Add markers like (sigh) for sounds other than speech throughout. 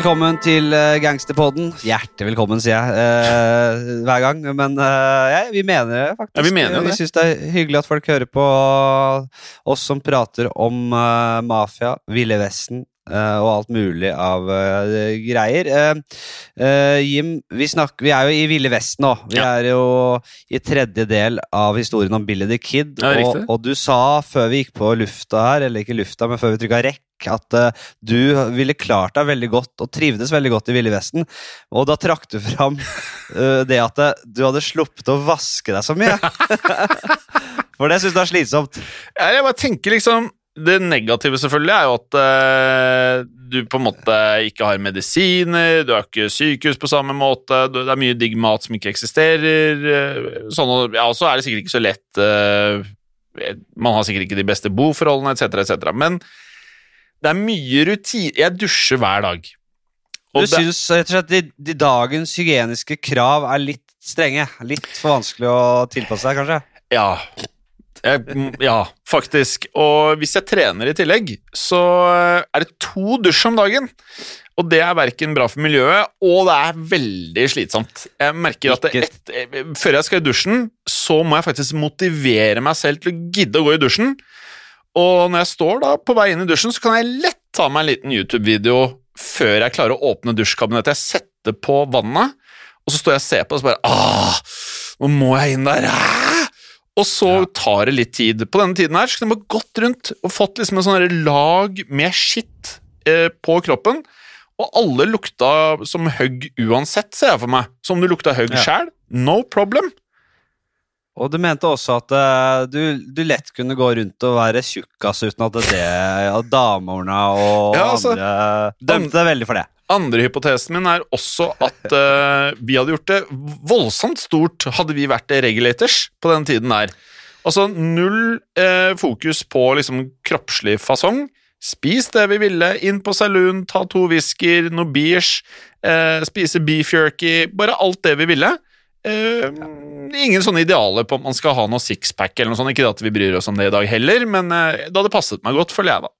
Velkommen til uh, Gangsterpodden. Hjertelig velkommen, sier jeg eh, hver gang. Men eh, ja, vi mener det, faktisk. Ja, Vi mener vi det. syns det er hyggelig at folk hører på oss som prater om eh, mafia, Ville Vesten uh, og alt mulig av uh, greier. Jim, vi, snakker, vi er jo i Ville Vesten nå. Vi Ja. er jo i tredje del av historien om Billy the Kid. Ja, og, og du sa før vi gikk på lufta her, eller ikke lufta, men før vi trykka rekk, at uh, du ville klart deg veldig godt og trivdes veldig godt i Ville Vesten. Og da trakk du fram uh, det at eh, du hadde sluppet å vaske deg så mye. (laughs) For det syns du er slitsomt. Jeg bare tenker liksom Det negative selvfølgelig er jo at eh, du på en måte ikke har medisiner, du har ikke sykehus på samme måte, det er mye digg mat som ikke eksisterer. Sånn, og så er det sikkert ikke så lett eh, Man har sikkert ikke de beste boforholdene, etc., etc. Men det er mye rutine Jeg dusjer hver dag. Og du syns rett og slett de, de dagens hygieniske krav er litt strenge? Litt for vanskelig å tilpasse seg, kanskje? Ja. Jeg, ja, faktisk. Og hvis jeg trener i tillegg, så er det to dusj om dagen. Og det er verken bra for miljøet, og det er veldig slitsomt. Jeg merker at et, Før jeg skal i dusjen, så må jeg faktisk motivere meg selv til å gidde å gå i dusjen. Og når jeg står da på vei inn i dusjen, så kan jeg lett ta meg en liten YouTube-video før jeg klarer å åpne dusjkabinettet. Jeg setter på vannet, og så står jeg og ser på og så bare ah, Nå må jeg inn der! Og så tar det litt tid. På denne tiden her så kunne jeg bare gått rundt og fått liksom en sånn lag med skitt eh, på kroppen. Og alle lukta som høgg uansett, ser jeg for meg. Så om du lukta høgg Ja. sjæl, no problem. Og du mente også at uh, du, du lett kunne gå rundt og være tjukkas uten at det ja, damene og Ja, altså, andre dømte deg veldig for det. Andre hypotesen min er også at uh, (laughs) vi hadde gjort det voldsomt stort hadde vi vært regulators på den tiden der. Altså null uh, fokus på liksom kroppslig fasong. Spis det vi ville, inn på saloon, ta to whisker, noe beers, spise beef jerky, bare alt det vi ville. Eh, ingen sånne idealer på om man skal ha noe sixpack eller noe sånt. Ikke at vi bryr oss om det i dag heller, men uh, det hadde passet meg godt, føler jeg da.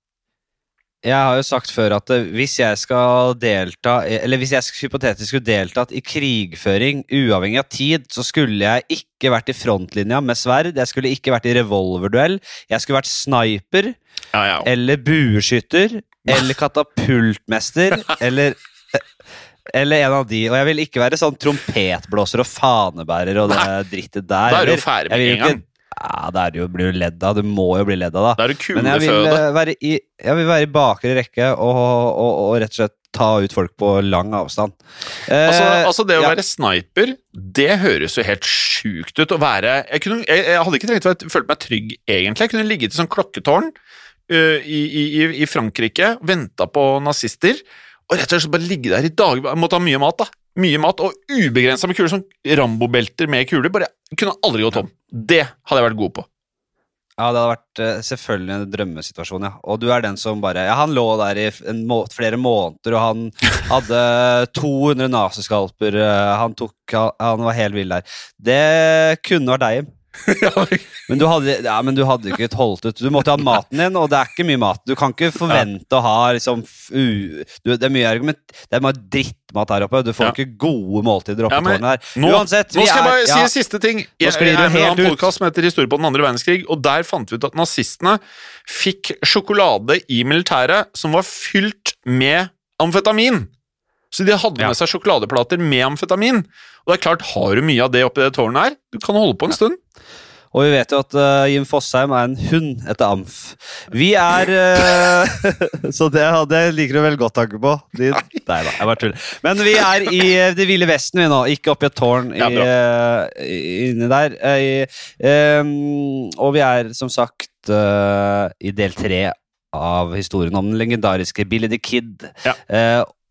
Jeg har jo sagt før at eh, hvis jeg skal delta Eller hvis jeg hypotetisk skulle deltatt i krigføring uavhengig av tid, så skulle jeg ikke vært i frontlinja med sverd, jeg skulle ikke vært i revolverduell, jeg skulle vært sniper Ja, ja. eller bueskytter (laughs) eller katapultmester eller eller en av de, og jeg vil ikke være sånn trompetblåser og fanebærer og det drittet der. Da er du jo ferdig med en gang. Ja, det er du jo, blir du ledd av. Du må jo bli ledd av, da. Det er kule Men jeg vil, eh, være i, jeg vil være i bakre rekke og, og, og rett og slett ta ut folk på lang avstand. Eh, Altså, altså det å ja. være sniper, det høres jo helt sjukt ut. Å være Jeg, kunne, jeg, jeg hadde ikke trengt å følt meg trygg, egentlig. Jeg kunne ligget i sånn klokketårn uh, i, i, i- i Frankrike, venta på nazister, og rett og slett bare ligge der i dag. Jeg måtte ha mye mat, da. Mye mat, og ubegrensa med kuler. Sånn Rambo-belter med kuler. Bare kunne aldri gå tom. Det hadde jeg vært god på. Ja, det hadde vært eh, selvfølgelig en drømmesituasjon, ja. Og du er den som bare Ja, han lå der i en må flere måneder, og han (laughs) hadde 200 naziskalper. eh, Han tok Han han var helt vill der. Det kunne vært deg, Jim. (laughs) Men du hadde, ja, men du hadde ikke holdt ut. Du måtte ha maten din, og det er ikke mye mat. Du kan ikke forvente å ha liksom u, du, Det er mye argument Det er mye drittmat her oppe. Du får Ja. ikke gode måltider oppe Ja, men her. Nå, Uansett, nå skal jeg er- bare ja. si en siste ting. Jeg, jeg, jeg er med i en podkast som heter Historie på den andre verdenskrig, og der fant vi ut at nazistene fikk sjokolade i militæret som var fylt med amfetamin. Så de hadde med seg sjokoladeplater med amfetamin. Og det er klart, har du mye av det oppi det tårnet her, du kan holde på en stund. Og vi vet jo at uh, Jim Fosheim er en hund etter amf. Vi er uh, (laughs) Så det, det liker du vel godt tanke på? De, nei da, jeg bare tuller. Men vi er i uh, Det ville vesten vi nå, ikke oppi et tårn i, inni der. I, um, og vi er som sagt i del tre av historien om den legendariske Billy the Kid. Ja.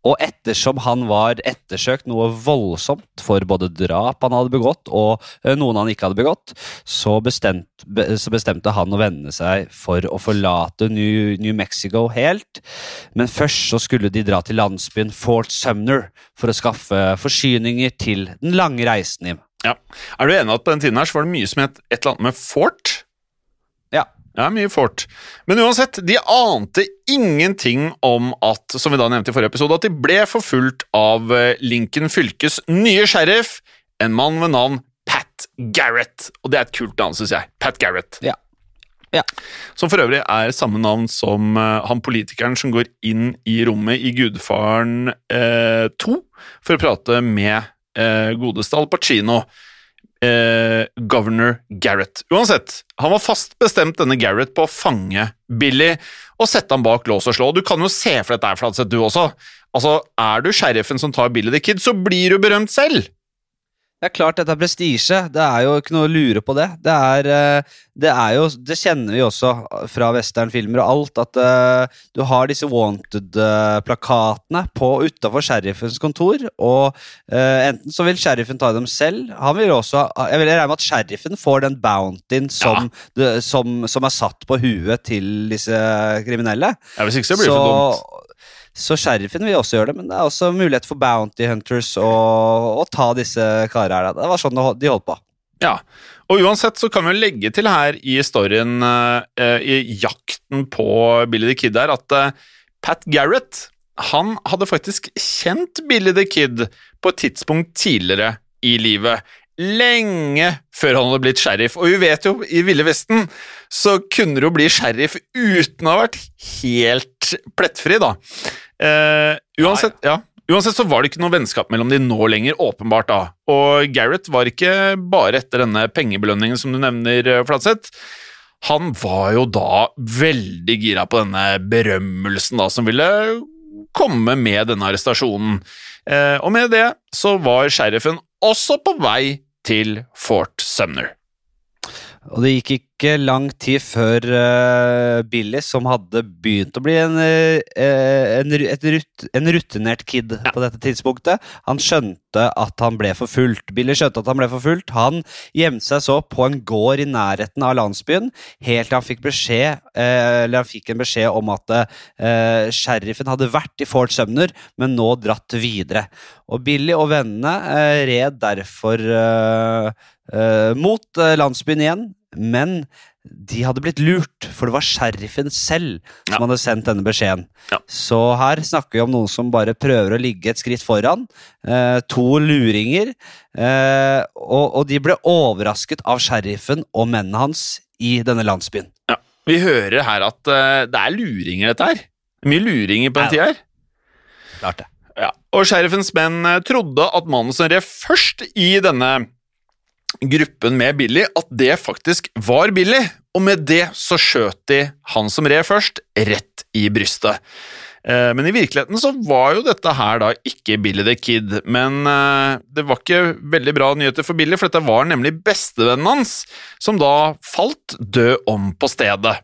Og ettersom han var ettersøkt noe voldsomt for både drap han hadde begått, og eh, noen han ikke hadde begått, så, bestemt, så bestemte han å vende seg for å forlate New, New Mexico helt. Men først så skulle de dra til landsbyen Fort Sumner for å skaffe forsyninger til den lange reisen hjem. Ja. Er du enig at på den tiden her så var det mye som het et eller annet med fort? Ja. er mye fort. Men uansett, de ante ingenting om at, som vi da nevnte i forrige episode, at de ble forfulgt av eh, Lincoln fylkes nye sheriff, en mann ved navn Pat Garrett. Og det er et kult navn, syns jeg. Pat Garrett. Ja. Ja. Som for øvrig er samme navn som eh, han politikeren som går inn i rommet i Gudfaren eh, 2 for å prate med eh, godeste Al Pacino. Eh, governor Garrett. Uansett, han var fast bestemt denne Garrett på å fange Billy og sette ham bak lås og slå. Du kan jo se for dette Fladseth, du også. Altså, Er du sheriffen som tar Billy the Kid, så blir du berømt selv! Det er klart dette er prestisje. Det er jo ikke noe å lure på det. Det er, eh, det er jo Det kjenner vi også fra westernfilmer og alt, at uh, du har disse wanted-plakatene på utafor sheriffens kontor, og uh, enten så vil sheriffen ta dem selv Han vil også Jeg vil regne med at sheriffen får den bountyen som, det, som, som er satt på huet til disse kriminelle. Ja, Hvis ikke så blir det for dumt. Så sheriffen vil også gjøre det, men det er også mulighet for Bounty Hunters å, å ta disse karene her. Det var sånn de holdt på. Ja, og uansett så kan vi jo legge til her i storyen, uh, i jakten på Billy the Kid her, at uh, Pat Garrett han hadde faktisk kjent Billy the Kid på et tidspunkt tidligere i livet. Lenge før han hadde blitt sheriff. Og vi vet jo, i Ville Vesten så kunne du jo bli sheriff uten å ha vært helt plettfri, da. Uh, uansett, ja. Uansett så var det ikke noe vennskap mellom de nå lenger, åpenbart da. Og Gareth var ikke bare etter denne pengebelønningen som du nevner, Flatseth. Han var jo da veldig gira på denne berømmelsen da, som ville komme med denne arrestasjonen. Uh, og med det så var sheriffen også på vei til Fort Sumner. Og det gikk ikke lang tid før uh, Billy, som hadde begynt å bli en, uh, en, rut, en rutinert kid ja. på dette tidspunktet, han skjønte at han ble forfulgt. Billy skjønte at han ble forfulgt. Han gjemte seg så på en gård i nærheten av landsbyen, helt til han fikk beskjed, uh, eller han fikk en beskjed om at sheriffen hadde vært i Fort Sumner, men nå dratt videre. Og Billy og vennene red derfor mot landsbyen igjen men de hadde blitt lurt, for det var sheriffen selv som ja. hadde sendt denne beskjeden. Ja. Så her snakker vi om noen som bare prøver å ligge et skritt foran. Eh, to luringer. Eh, og, og, de ble overrasket av sheriffen og mennene hans i denne landsbyen. Ja. Vi hører her at uh, det er luringer, dette her. Mye luringer på den tida her. Klart det. Ja. Og sheriffens menn eh, trodde at mannen som rev først i denne gruppen med Billy at det faktisk var Billy, og med det så skjøt de han som red først, rett i brystet. Eh, men i virkeligheten så var jo dette her da ikke Billy the Kid, men eh, det var ikke veldig bra nyheter for Billy, for dette var nemlig bestevennen hans, som da falt død om på stedet.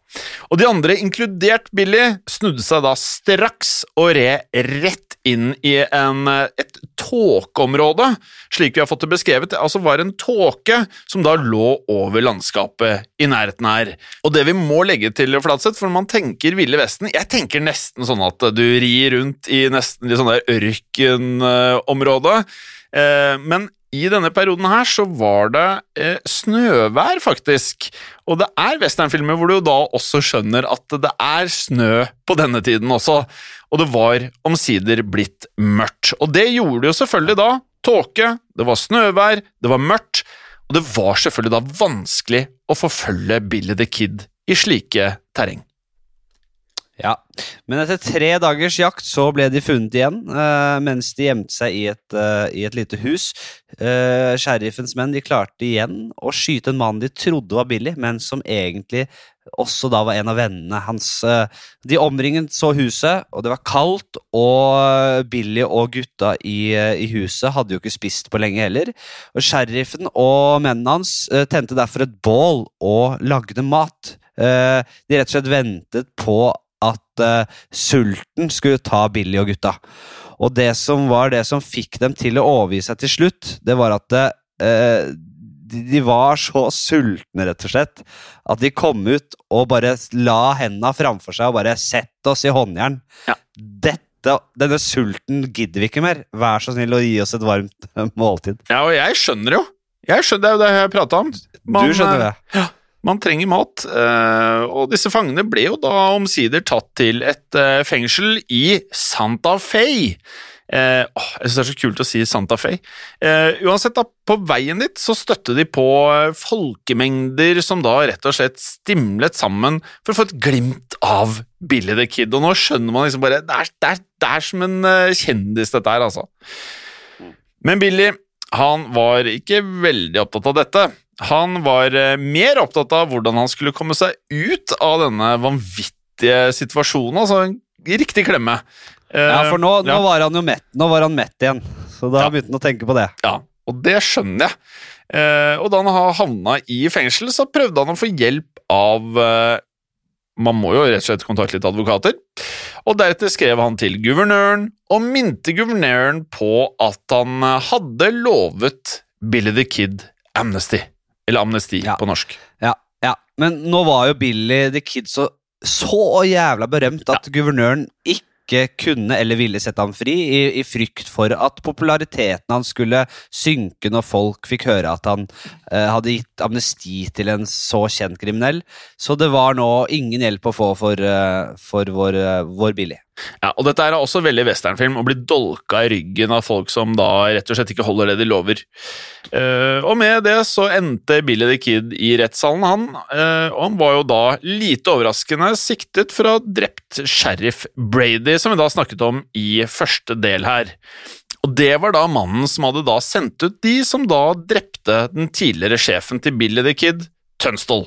Og de andre, inkludert Billy, snudde seg da straks og red rett inn i en, et tåkeområde, slik vi har fått det beskrevet. Altså var en tåke som da lå over landskapet i nærheten her. Og det vi må legge til, Flatseth, for man tenker Ville Vesten Jeg tenker nesten sånn at du rir rundt i nesten litt sånn der ørkenområde. Eh, men i denne perioden her så var det eh, snøvær, faktisk. Og det er westernfilmer hvor du da også skjønner at det er snø på denne tiden også. Og det var omsider blitt mørkt. Og det gjorde jo selvfølgelig da. Tåke, det var snøvær, det var mørkt, og det var selvfølgelig da vanskelig å forfølge Billy the Kid i slike terreng. Ja, men etter tre dagers jakt så ble de funnet igjen, uh, mens de gjemte seg i et, uh, i et lite hus. Uh, sheriffens menn de klarte igjen å skyte en mann de trodde var Billy, men som egentlig også da var en av vennene hans. De omringet så huset, og det var kaldt, og Billy og gutta i, i huset hadde jo ikke spist på lenge heller. Og Sheriffen og mennene hans tente derfor et bål og lagde mat. De rett og slett ventet på at uh, sulten skulle ta Billy og gutta. Og det som var det som fikk dem til å overgi seg til slutt, det var at uh, de, var så sultne, rett og slett, at de kom ut og bare la hendene framfor seg og bare 'Sett oss i håndjern'. Ja. Dette, denne sulten gidder vi ikke mer. Vær så snill å gi oss et varmt (laughs) måltid. Ja, og jeg skjønner jo. Jeg skjønner, Det er jo det jeg prata om. Man, du skjønner det. Ja, Man trenger mat, eh, og disse fangene ble jo da omsider tatt til et eh, fengsel i Santa Fe. Eh, åh, jeg synes det er så kult å si Santa Fe. Eh, uansett, da, på veien dit så støtte de på eh, folkemengder som da rett og slett stimlet sammen for å få et glimt av Billy the Kid. Og nå skjønner man liksom bare Det er, det er, det er som en kjendis, dette her, altså. Men Billy han var ikke veldig opptatt av dette. Han var eh, mer opptatt av hvordan han skulle komme seg ut av denne vanvittige situasjonen. Altså en riktig klemme. Eh, Ja, for nå, nå ja. var han jo mett, nå var han mett igjen. Så da Ja. begynte han å tenke på det. Ja, og det skjønner jeg. Eh, og da han havna i fengsel, så prøvde han å få hjelp av eh, Man må jo rett og slett kontakte litt advokater. Og deretter skrev han til guvernøren og minte guvernøren på at han eh, hadde lovet Billy the Kid amnesty. Eller amnesti Ja. på norsk. Ja, ja. Men nå var jo Billy the Kid så, så jævla berømt at guvernøren ikke kunne eller ville sette ham fri, i, i frykt for at populariteten hans skulle synke når folk fikk høre at han eh, hadde gitt amnesti til en så kjent kriminell. Så det var nå ingen hjelp å få for, eh, for vår, eh, vår Billy. Ja, og dette er også veldig westernfilm, å bli dolka i ryggen av folk som da rett og slett ikke holder det de lover. Uh, og med det så endte Billy the Kid i rettssalen, han. Uh, og han var jo da lite overraskende siktet for å ha drept sheriff Brady, som vi da snakket om i første del her. Og det var da mannen som hadde da sendt ut de som da drepte den tidligere sjefen til Billy the Kid, Tønsdal.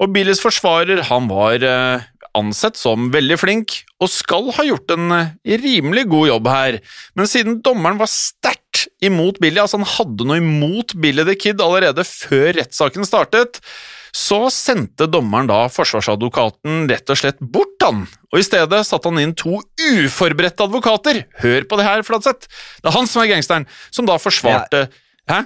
Og Billys forsvarer, han var eh, ansett som veldig flink, og skal ha gjort en eh, rimelig god jobb her, men siden dommeren var sterkt imot Billy, altså han hadde noe imot Billy the Kid allerede før rettssaken startet, så sendte dommeren da forsvarsadvokaten rett og slett bort han, og i stedet satte han inn to uforberedte advokater. Hør på det her, Fladseth! Det er han som er gangsteren, som da forsvarte Hæ?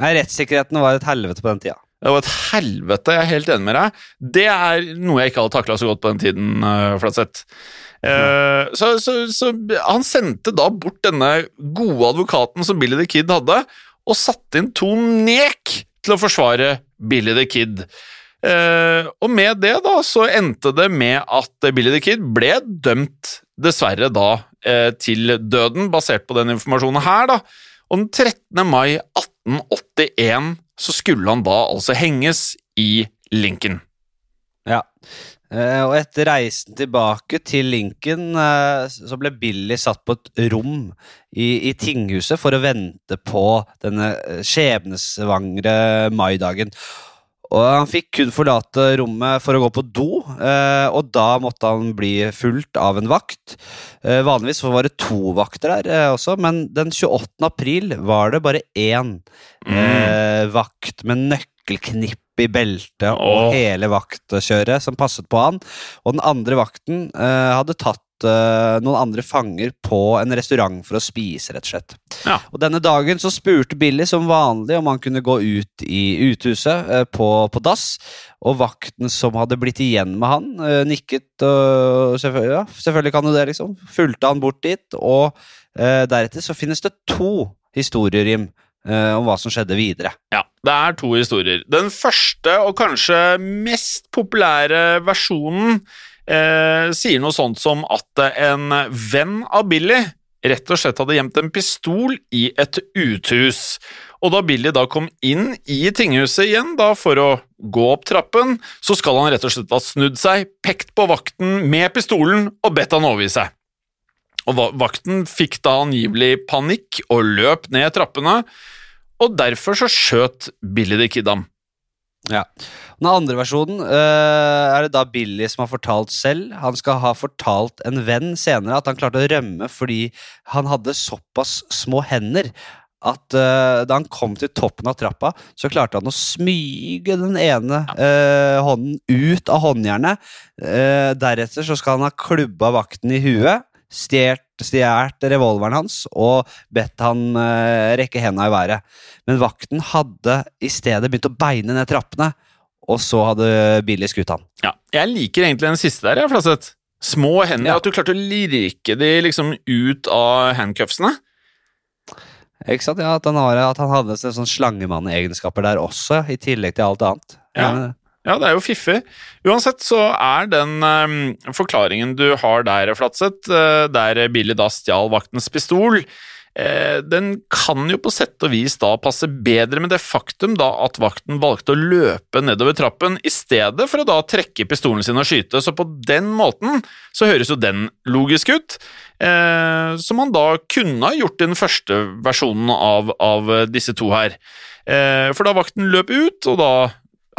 Nei, Rettssikkerheten var et helvete på den tida. Det var et helvete, jeg er helt enig med deg. Det er noe jeg ikke hadde takla så godt på den tiden, uh, Flatseth. Eh, så, så, så han sendte da bort denne gode advokaten som Billy the Kid hadde, og satte inn to nek til å forsvare Billy the Kid. Eh, og med det da så endte det med at Billy the Kid ble dømt, dessverre da, eh, til døden, basert på den informasjonen her, da. Og den 13. mai 1881 så skulle han da altså henges i Lincoln. Ja. Eh, og etter reisen tilbake til Lincoln eh, så ble Billy satt på et rom i, i tinghuset for å vente på denne eh, skjebnesvangre maidagen. Og han fikk kun forlate rommet for å gå på do, eh, og da måtte han bli fulgt av en vakt. Eh, vanligvis var det to vakter der eh, også, men den 28. april var det bare én mm. vakt med nøkkelknipp i beltet og Åh. hele vaktkjøret som passet på han. Og den andre vakten eh, hadde tatt eh, noen andre fanger på en restaurant for å spise, rett og slett. Ja. Og denne dagen så spurte Billy som vanlig om han kunne gå ut i uthuset eh, på, på dass, og vakten som hadde blitt igjen med han, eh, nikket og selvfølgelig, ja, selvfølgelig kan du det, liksom. Fulgte han bort dit, og eh, deretter så finnes det to historierim eh, om hva som skjedde videre. Ja, det er to historier. Den første og kanskje mest populære versjonen eh, sier noe sånt som at en venn av Billy rett og slett hadde gjemt en pistol i et uthus. Og da Billy da kom inn i tinghuset igjen da for å gå opp trappen, så skal han rett og slett ha snudd seg, pekt på vakten med pistolen og bedt han overgi seg. Og vakten fikk da angivelig panikk og løp ned trappene, og derfor så skjøt Billy the Kid ham. Ja. Den andre versjonen øh, er det da Billy som har fortalt selv. Han skal ha fortalt en venn senere at han klarte å rømme fordi han hadde såpass små hender at øh, da han kom til toppen av trappa, så klarte han å smyge den ene øh, hånden ut av håndjernet. Deretter så skal han ha klubba vakten i huet, stjålet revolveren hans og bedt han eh, rekke henda i været. Men vakten hadde i stedet begynt å beine ned trappene, og så hadde Billy skutt han. Ja, jeg liker egentlig den siste der, jeg. Små hender, Ja. at du klarte å lirke de liksom ut av handcuffsene. Ikke sant? Ja, at han, har, at han hadde sånn slangemannegenskaper der også, i tillegg til alt annet. Ja. Ja, det er jo fiffig. Uansett så er den eh, forklaringen du har der, Flatseth, eh, der Billy da stjal vaktens pistol, eh, den kan jo på sett og vis da passe bedre med det faktum da at vakten valgte å løpe nedover trappen i stedet for å da trekke pistolen sin og skyte, så på den måten så høres jo den logisk ut. Eh, som man da kunne ha gjort i den første versjonen av, av disse to her. Eh, for da vakten løp ut, og da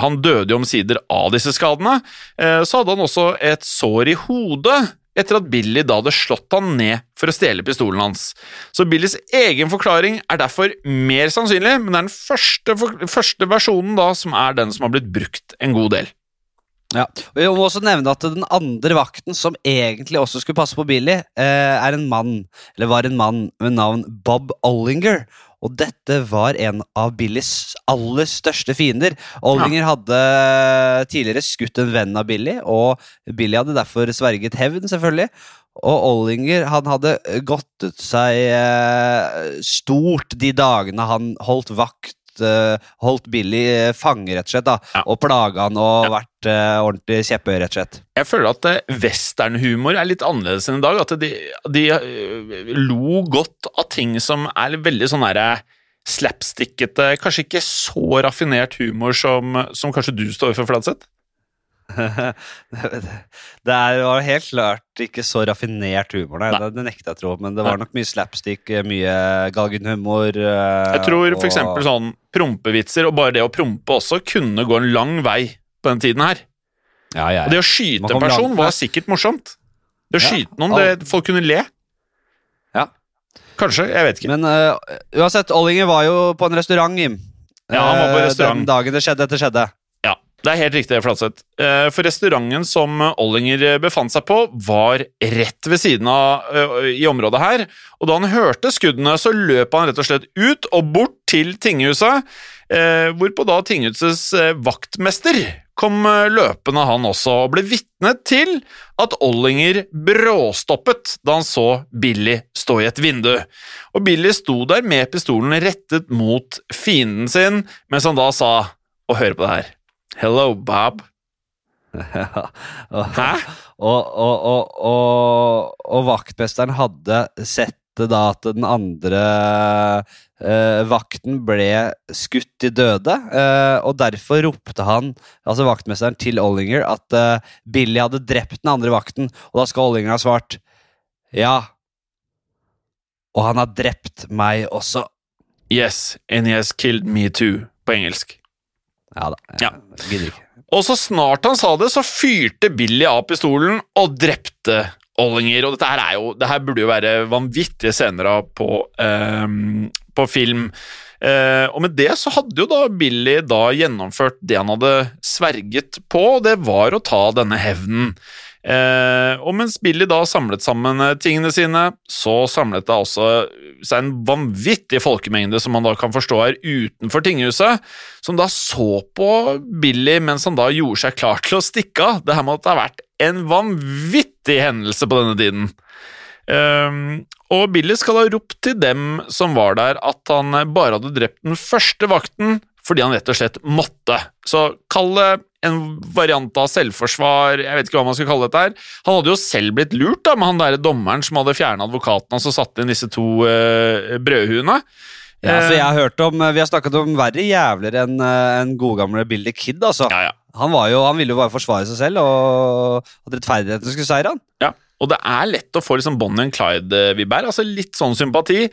han døde jo omsider av disse skadene, eh, så hadde han også et sår i hodet etter at Billy da hadde slått han ned for å stjele pistolen hans. Så Billys egen forklaring er derfor mer sannsynlig, men det er den første, første versjonen da som er den som har blitt brukt en god del. Ja, og Vi må også nevne at den andre vakten, som egentlig også skulle passe på Billy, eh, er en mann, eller var en mann med navn Bob Ollinger. Og dette var en av Billys aller største fiender. Ollinger hadde tidligere skutt en venn av Billy, og Billy hadde derfor sverget hevn, selvfølgelig. Og Ollinger han hadde godtet seg eh, stort de dagene han holdt vakt uh, holdt Billy eh, fange, rett og slett, da, Ja. og plaga han og Ja. vært uh, ordentlig kjepphøy, rett og slett. Jeg føler at eh, westernhumor er litt annerledes enn i dag. At de, de eh, lo godt av ting som er veldig sånn herre slapstickete, kanskje ikke så raffinert humor som, som kanskje du står for, Fladseth? Det er jo helt klart ikke så raffinert humor, nei. Det, det nekter jeg å tro, men det var nok mye slapstick, eh, mye galgenhumor. uh, Jeg tror for eksempel sånn prompevitser, og bare det å prompe også, kunne gå en lang vei på den tiden her. ja, ja, Og det å skyte en person langt var sikkert morsomt. Det å Ja, skyte noen, det, folk kunne le. Ja. Kanskje, jeg vet ikke. Men uh, uansett, Ollinger var jo på en restaurant, Jim. Ja, han var på Eh, restaurant. Den dagen det skjedde, dette skjedde. Det er helt riktig, Flatseth. Eh, For restauranten som Ollinger befant seg på, var rett ved siden av i området her, og da han hørte skuddene, så løp han rett og slett ut og bort til tinghuset, eh, hvorpå da tinghusets eh, vaktmester kom eh, løpende han også, og ble vitne til at Ollinger bråstoppet da han så Billy stå i et vindu. Og Billy sto der med pistolen rettet mot fienden sin, mens han da sa, og hør på det her, Hello, Bob. (laughs) Hæ? Og, og, og, og, vaktmesteren hadde sett da at den andre eh, vakten ble skutt til døde, eh, og derfor ropte han, altså vaktmesteren, til Ollinger at eh, Billy hadde drept den andre vakten, og da skal Ollinger ha svart ja. Og han har drept meg også. Yes, and he has killed me too, på engelsk. Ja da. Ja. Gidder ikke. Og så snart han sa det, så fyrte Billy av pistolen og drepte Ollinger. Og dette her, er jo, dette her burde jo være vanvittige scener av på, um, på film. Uh, og med det så hadde jo da Billy da gjennomført det han hadde sverget på, og det var å ta denne hevnen. Eh, og mens Billy da samlet sammen eh, tingene sine, så samlet det også seg en vanvittig folkemengde som man da kan forstå er utenfor tinghuset, som da så på Billy mens han da gjorde seg klar til å stikke av. Det her måtte ha vært en vanvittig hendelse på denne tiden. Ehm, og Billy skal ha ropt til dem som var der, at han bare hadde drept den første vakten fordi han rett og slett måtte. Så kall det en variant av selvforsvar, jeg vet ikke hva man skal kalle dette her. Han hadde jo selv blitt lurt da, med han der dommeren som hadde fjernet advokaten og så satt inn disse to uh, brødhuene. Ja, Eh, jeg har hørt om, Vi har snakket om verre jævler enn eh, en godgamle Billy Kid. altså. Ja, ja. Han, var jo, han ville jo bare forsvare seg selv, og at rettferdigheten skulle seire han. Ja, og det er lett å få liksom Bonnie and Clyde-vibber, altså litt sånn sympati.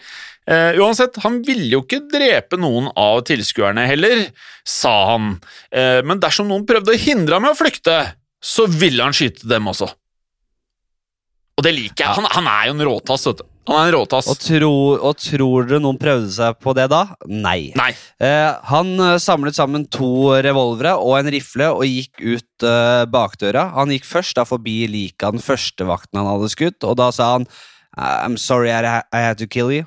Eh, uansett, han ville jo ikke drepe noen av tilskuerne heller, sa han, eh, men dersom noen prøvde å hindre ham i å flykte, så ville han skyte dem også. Og det liker jeg. Han, han er jo en råtass, vet du. Han er en råtass. Og, tro, og tror dere noen prøvde seg på det da? Nei. Nei. Eh, han eh, samlet sammen to revolvere og en rifle og gikk ut eh, bakdøra. Han gikk først da forbi liket av den første vakten han hadde skutt, og da sa han I'm sorry I, I had to kill you.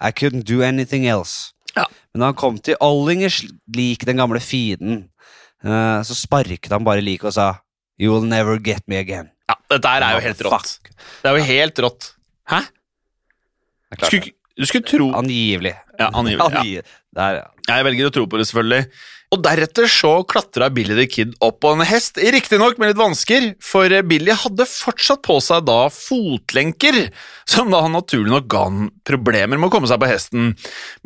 I couldn't do anything else. Ja. Men da han kom til Ollingers lik, den gamle fienden, eh, så sparket han bare liket og sa You will never get me again. Ja, dette er jo helt rått. Fuck. Det er jo helt rått. Hæ? Det er klart du skulle tro Angivelig. Ja, angivelig. Ja. Der, ja. Jeg velger å tro på det, selvfølgelig. Og deretter så klatra Billy the Kid opp på en hest, riktignok med litt vansker, for Billy hadde fortsatt på seg da fotlenker, som da han naturlig nok ga han problemer med å komme seg på hesten.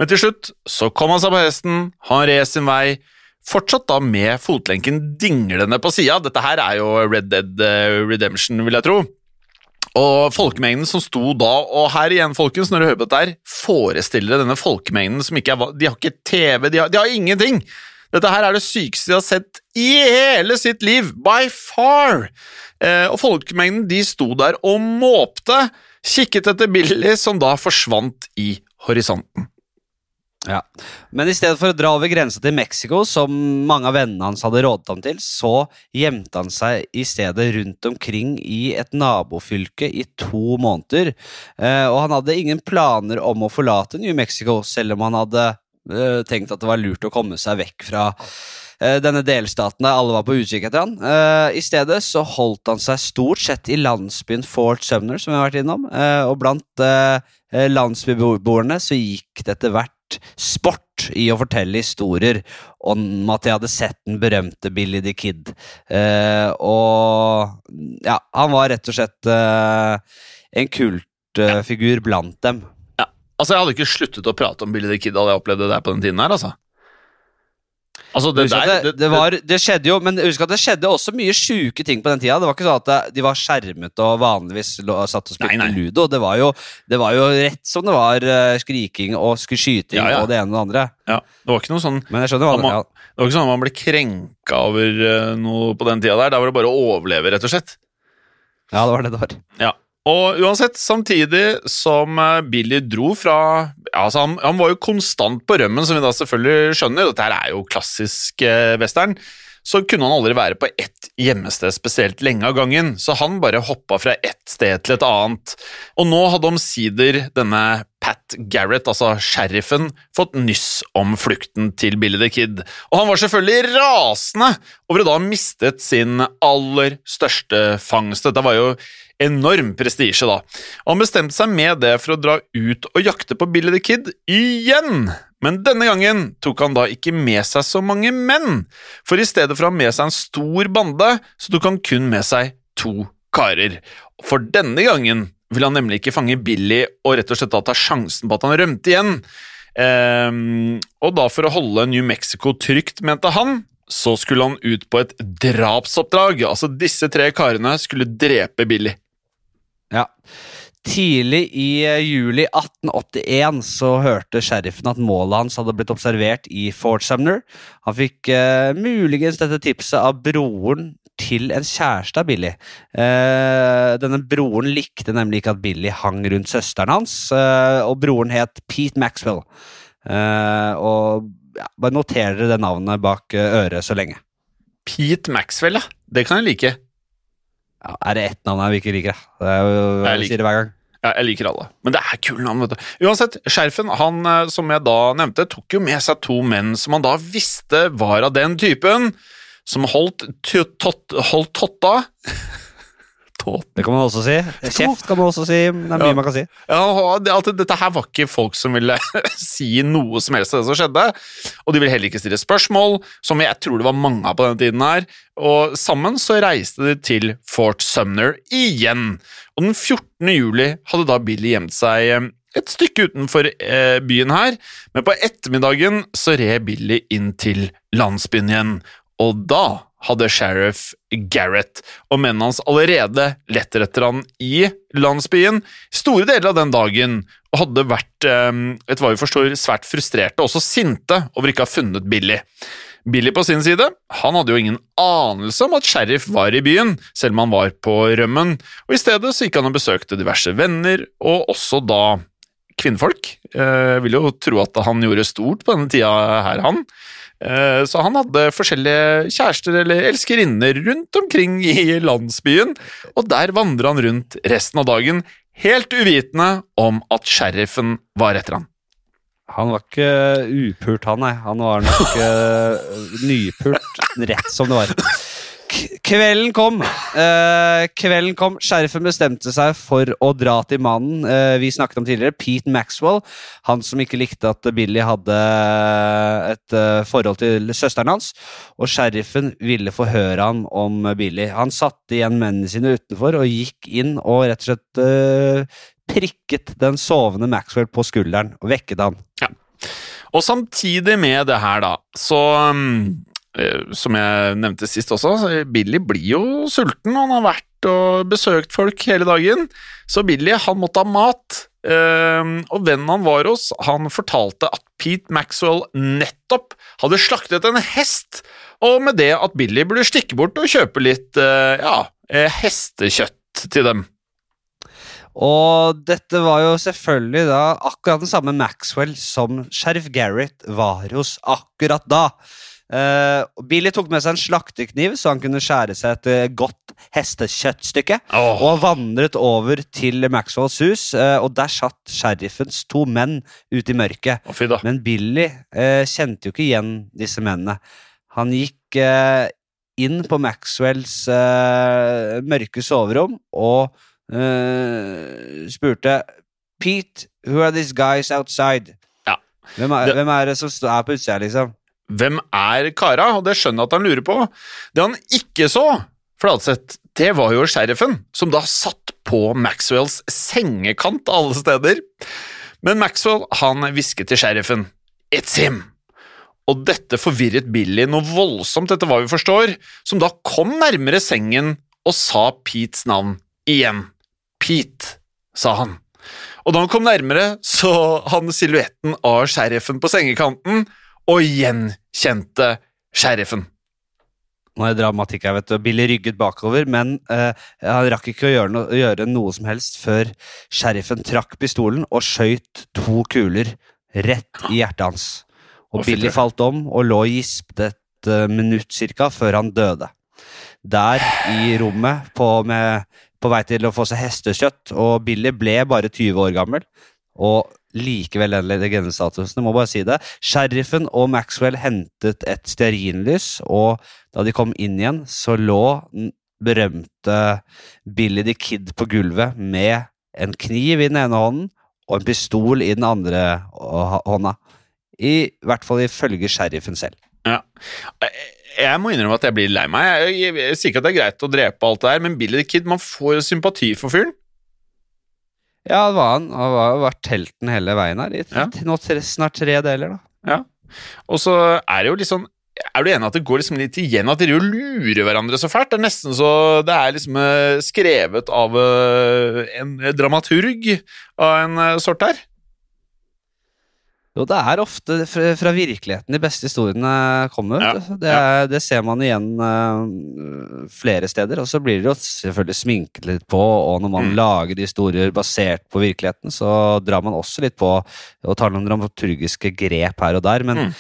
Men til slutt så kom han seg på hesten, han red sin vei, fortsatt da med fotlenken dinglende på sida. Dette her er jo Red Dead eh, Redemption, vil jeg tro. Og folkemengden som sto da, og her igjen, folkens, når du hører på dette her, forestill dere denne folkemengden som ikke er De har ikke TV, de har, de har ingenting! Dette her er det sykeste de har sett i hele sitt liv, by far! Eh, og folkemengden de sto der og måpte, kikket etter Billy, som da forsvant i horisonten. Ja. Men i stedet for å dra over grensa til Mexico, som mange av vennene hans hadde rådet ham til, så gjemte han seg i stedet rundt omkring i et nabofylke i to måneder. Eh, og han hadde ingen planer om å forlate New Mexico, selv om han hadde eh, tenkt at det var lurt å komme seg vekk fra eh, denne delstaten der alle var på utkikk etter han. I stedet så holdt han seg stort sett i landsbyen Fort Sumner, som vi har vært innom, og blant landsbyboerne så gikk det etter hvert sport i å fortelle historier om at jeg hadde sett den berømte Billy the Kid. Eh, og ja, han var rett og slett eh, en kultfigur blant dem. Ja, altså Jeg hadde ikke sluttet å prate om Billy the Kid hadde jeg opplevd det der på den tiden her, altså. Altså, det, der, det, det, var, det skjedde jo, men husk at det skjedde også mye sjuke ting på den tida. Det var ikke sånn at de var skjermet og vanligvis satt og spilte Nei, nei. ludo. Det var, jo, det var jo rett som det var eh, skriking og sk- skyting Ja, ja. og det ene og det andre. ja, det var ikke noe sånn Men jeg skjønner hva det ja. Det var ikke sånn at man ble krenka over eh, noe på den tida der. Da var det bare å overleve, rett og slett. ja, det var det det var. Ja. Og uansett, samtidig som eh, Billy dro fra altså han, han var jo konstant på rømmen, som vi da selvfølgelig skjønner. Dette her er jo klassisk eh, western. Så kunne han aldri være på ett gjemmested spesielt lenge av gangen, så han bare hoppa fra ett sted til et annet. Og nå hadde omsider denne Pat Garrett, altså sheriffen, fått nyss om flukten til Billy the Kid, og han var selvfølgelig rasende over å da ha mistet sin aller største fangst. Dette var jo enorm prestisje, da. Og han bestemte seg med det for å dra ut og jakte på Billy the Kid igjen. Men denne gangen tok han da ikke med seg så mange menn, for i stedet for å ha med seg en stor bande, så tok han kun med seg to karer. For denne gangen ville han nemlig ikke fange Billy og rett og slett da ta sjansen på at han rømte igjen. Um, og da for å holde New Mexico trygt, mente han, så skulle han ut på et drapsoppdrag. Altså disse tre karene skulle drepe Billy. Ja. Tidlig i eh, juli 1881 så hørte sheriffen at målet hans hadde blitt observert i Fort Sumner. Han fikk eh, muligens dette tipset av broren til en kjæreste av Billy. Eh, denne broren likte nemlig ikke at Billy hang rundt søsteren hans, eh, og broren het Pete Maxwell. Eh, og ja, bare noter dere det navnet bak eh, øret så lenge. Pete Maxwell, ja. Det kan jeg like. Ja, er det ett navn jeg ikke liker? Det er jo, liker- sier det hver gang. Ja, jeg liker alle. Men det er kule navn, vet du. Uansett, Skjerfen, han eh, som jeg da nevnte, tok jo med seg to menn som han da visste var av den typen som holdt, holdt totta Tot- Det kan man også si. Kjeft kan man også si. Det er mye Ja. man kan si. Ja, det, dette her var ikke folk som ville (laughs) si noe som helst av det som skjedde. Og de ville heller ikke stille spørsmål, som jeg tror det var mange av på denne tiden her. Og sammen så reiste de til Fort Sumner igjen. Og den 14. juli hadde da Billy gjemt seg eh, et stykke utenfor eh, byen her, men på ettermiddagen så red Billy inn til landsbyen igjen. Og da hadde sheriff Garrett og mennene hans allerede lett etter han i landsbyen store deler av den dagen, og hadde vært, eh, etter hva vi forstår, svært frustrerte og også sinte over ikke å ha funnet Billy. Billy på sin side, han hadde jo ingen anelse om at sheriff var i byen, selv om han var på rømmen, og i stedet så gikk han og besøkte diverse venner, og også da kvinnfolk. Eh, Jeg vil jo tro at han gjorde stort på denne tida her, han. Eh, Så han hadde forskjellige kjærester eller elskerinner rundt omkring i landsbyen, og der vandra han rundt resten av dagen, helt uvitende om at sheriffen var etter han. Han var ikke upult, han, nei. Han var nok uh, nypult, rett som det var. Kvelden kom. Eh, kvelden kom. Sheriffen bestemte seg for å dra til mannen eh, vi snakket om tidligere, Pete Maxwell. Han som ikke likte at Billy hadde et eh, forhold til søsteren hans. Og sheriffen ville forhøre han om Billy. Han satte igjen mennene sine utenfor og gikk inn og rett og slett eh, prikket den sovende Maxwell på skulderen og vekket han. Og samtidig med det her, da, så um, eh, Som jeg nevnte sist også, Billy blir jo sulten. Han har vært og besøkt folk hele dagen. Så Billy, han måtte ha mat. Um, og vennen han var hos, han fortalte at Pete Maxwell nettopp hadde slaktet en hest, og med det at Billy burde stikke bort og kjøpe litt eh, ja, eh, hestekjøtt til dem. Og dette var jo selvfølgelig da akkurat den samme Maxwell som sheriff Garrett var hos akkurat da. Eh, Billy tok med seg en slaktekniv så han kunne skjære seg et uh, godt hestekjøttstykke. Oh. Og vandret over til Maxwells hus, uh, og der satt sheriffens to menn ute i mørket. Oh. Men Billy kjente jo ikke igjen disse mennene. Han gikk inn på Maxwells mørke soverom og spurte Pete, who are these guys outside? Ja. Hvem er, Det- hvem er det som er på utsida, liksom? Hvem er kara? Og det skjønner jeg at han lurer på. Det han ikke så, Fladseth, det var jo sheriffen, som da satt på Maxwells sengekant alle steder. Men Maxwell, han hvisket til sheriffen. It's him! Og dette forvirret Billy noe voldsomt, etter hva vi forstår, som da kom nærmere sengen og sa Petes navn igjen. Pete, sa han. Og da han kom nærmere, så han silhuetten av sheriffen på sengekanten, og gjenkjente sheriffen. Nå er dramatikk her, vet du. Billy rygget bakover, men eh, han rakk ikke å gjøre, no gjøre noe som helst før sheriffen trakk pistolen og skjøt to kuler rett i hjertet hans. Og Å, Billy falt om og lå gispet et uh, minutt cirka før han døde. Der i rommet på, med, på vei til å få seg hestekjøtt, og Billy ble bare 20 år gammel. Og likevel den legendestatusen, jeg må bare si det. Sheriffen og Maxwell hentet et stearinlys, og da de kom inn igjen, så lå den berømte Billy the Kid på gulvet med en kniv i den ene hånden og en pistol i den andre hånda. I hvert fall ifølge sheriffen selv. Ja. Jeg må innrømme at jeg blir lei meg. Jeg, sier ikke at det er greit å drepe alt det her, men Billy the Kid, man får sympati for fyren. Ja, det var han. Han har jo vært helten hele veien her. I Ja. nå snart tre deler, da. Ja. Og så er det jo litt sånn Er du enig at det går liksom litt igjen at de jo lurer hverandre så fælt? Det er nesten så Det er liksom eh, skrevet av eh, en dramaturg av en eh, sort her. Jo, det er ofte fra, virkeligheten de beste historiene kommer. Ja. Det, er, det ser man igjen uh, flere steder. Og så blir det jo selvfølgelig sminket litt på, og når man Mm. lager historier basert på virkeligheten, så drar man også litt på og tar noen dramaturgiske grep her og der. Men Mm.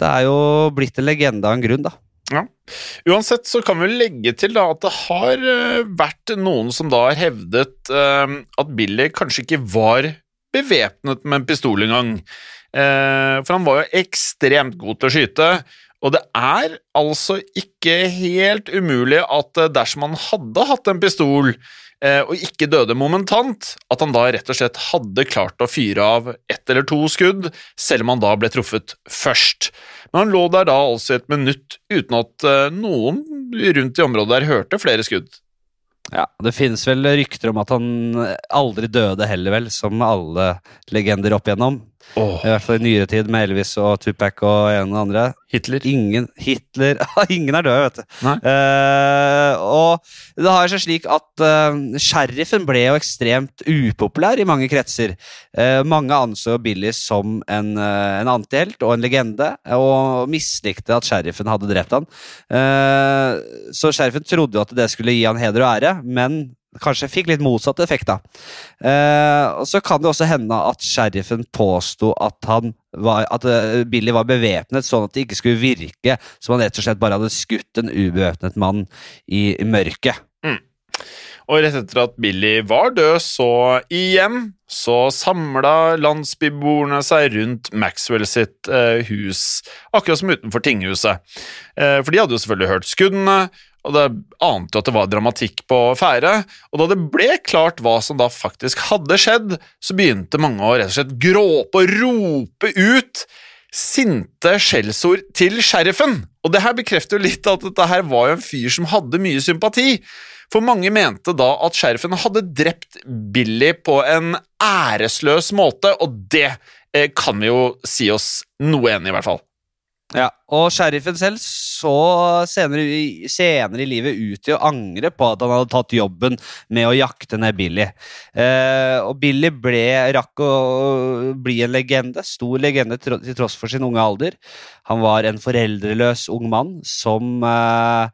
det er jo blitt en legende av en grunn, da. Ja. Uansett så kan vi legge til da at det har eh, vært noen som da har hevdet uh, at Billy kanskje ikke var bevæpnet med en pistol engang. Eh, for han var jo ekstremt god til å skyte. Og det er altså ikke helt umulig at eh, dersom han hadde hatt en pistol eh, og ikke døde momentant, at han da rett og slett hadde klart å fyre av ett eller to skudd, selv om han da ble truffet først. Men han lå der da altså i et minutt uten at noen rundt i området der hørte flere skudd. Ja, Det finnes vel rykter om at han aldri døde heller, vel, som alle legender opp igjennom. Åh, I hvert fall i nyere tid, med Elvis og Tupac og en og andre. Hitler. Ingen Hitler (laughs) Ingen er død, vet du. Eh, og det har seg slik at uh, sheriffen ble jo ekstremt upopulær i mange kretser. Uh, mange anså Billy som en, uh, en antihelt og en legende, og mislikte at sheriffen hadde drept han. Så sheriffen trodde jo at det skulle gi han heder og ære, men kanskje fikk litt motsatt effekt, da. Eh, og så kan det også hende at sheriffen påsto at, var, at eh, Billy var bevæpnet, sånn at det ikke skulle virke som han rett og slett bare hadde skutt en ubevæpnet mann i, mørket. Og rett etter at Billy var død, så igjen så samla landsbyboerne seg rundt Maxwell sitt eh, hus, akkurat som utenfor tinghuset. Eh, for de hadde jo selvfølgelig hørt skuddene, og det ante jo at det var dramatikk på ferde. Og da det ble klart hva som da faktisk hadde skjedd, så begynte mange å rett og slett gråpe og rope ut sinte skjellsord til sheriffen. Og det her bekrefter jo litt at dette her var jo en fyr som hadde mye sympati. For mange mente da at sheriffen hadde drept Billy på en æresløs måte, og det eh, kan vi jo si oss noe enig i, i hvert fall. Ja, og sheriffen selv så senere, i- senere i livet ut til å angre på at han hadde tatt jobben med å jakte ned Billy. Eh, og Billy ble, rakk å bli en legende, stor legende til tross for sin unge alder. Han var en foreldreløs ung mann som eh,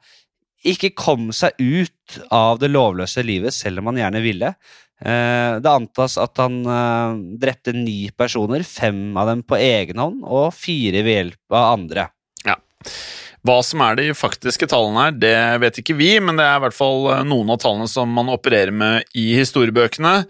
ikke kom seg ut av det lovløse livet, selv om han gjerne ville. Eh, det antas at han eh, drepte ni personer, fem av dem på egen hånd og fire ved hjelp av andre. Ja. Hva som er de faktiske tallene her, det vet ikke vi, men det er i hvert fall eh, noen av tallene som man opererer med i historiebøkene.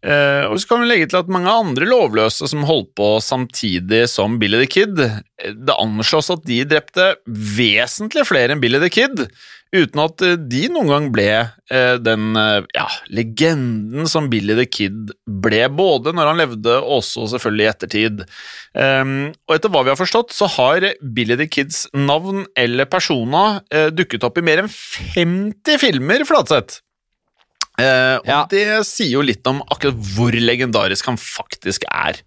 Og så kan vi legge til at mange andre lovløse som holdt på samtidig som Billy the Kid, det anslås at de drepte vesentlig flere enn Billy the Kid, uten at eh, de noen gang ble eh, den eh, ja, legenden som Billy the Kid ble, både når han levde og også selvfølgelig i ettertid. Um, og etter hva vi har forstått, så har Billy the Kids navn eller persona dukket opp i mer enn 50 filmer, Flatseth. Og Ja. det sier jo litt om akkurat hvor legendarisk han faktisk er.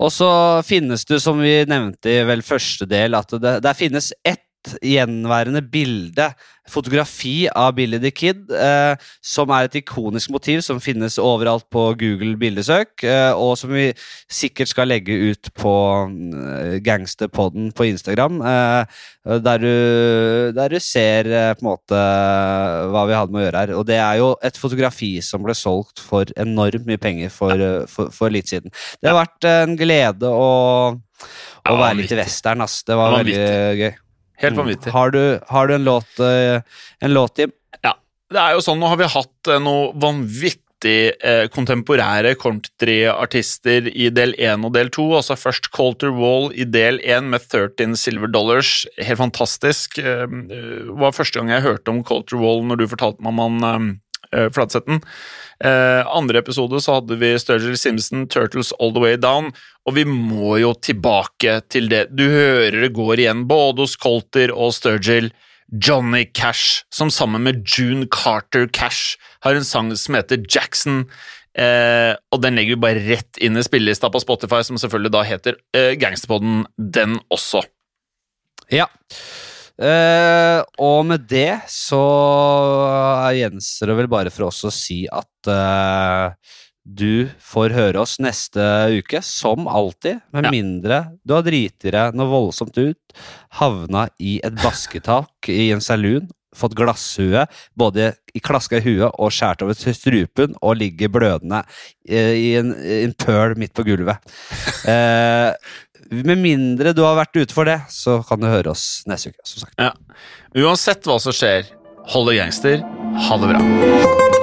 Og så finnes det, som vi nevnte i vel første del, at det, der finnes ett gjenværende bilde, fotografi av Billy the Kid, eh, som er et ikonisk motiv som finnes overalt på Google bildesøk, eh, og som vi sikkert skal legge ut på eh, Gangsterpodden på Instagram, eh, der, du, der du ser eh, på en måte hva vi hadde med å gjøre her. Og det er jo et fotografi som ble solgt for enormt mye penger for, eh, for, for litt siden. Det har vært en glede å, å være litt i western, ass. Det var veldig gøy. Helt Mm. vanvittig. Har du, har du en låt, eh, en låt Jim? Ja, det er jo sånn, nå har vi hatt eh, noe vanvittig eh, kontemporære countryartister i del 1 og del 2, altså først Colter Wall i del 1 med 13 silver dollars, helt fantastisk. Det eh, var første gang jeg hørte om Colter Wall når du fortalte meg om han Flatsetten. Eh, andre episode så hadde vi Sturgill Simpson, Turtles All The Way Down, og vi må jo tilbake til det. Du hører det går igjen både hos Colter og Sturgill. Johnny Cash, som sammen med June Carter Cash har en sang som heter Jackson. Eh, og den legger vi bare rett inn i spillelista på Spotify, som selvfølgelig da heter eh, Gangsterpodden, den også. Ja. Eh, og med det så gjenstår det vel bare for oss å si at uh, du får høre oss neste uke, som alltid, med Ja. mindre du har driti deg noe voldsomt ut, havna i et basketak i en saloon, fått glasshue, både i klaska i huet og skjært over strupen, og ligger blødende eh, i en, i en pøl midt på gulvet. (laughs) Eh, med mindre du har vært ute for det, så kan du høre oss neste uke. sagt. Uansett hva som skjer, hold det gangster. Ha det bra.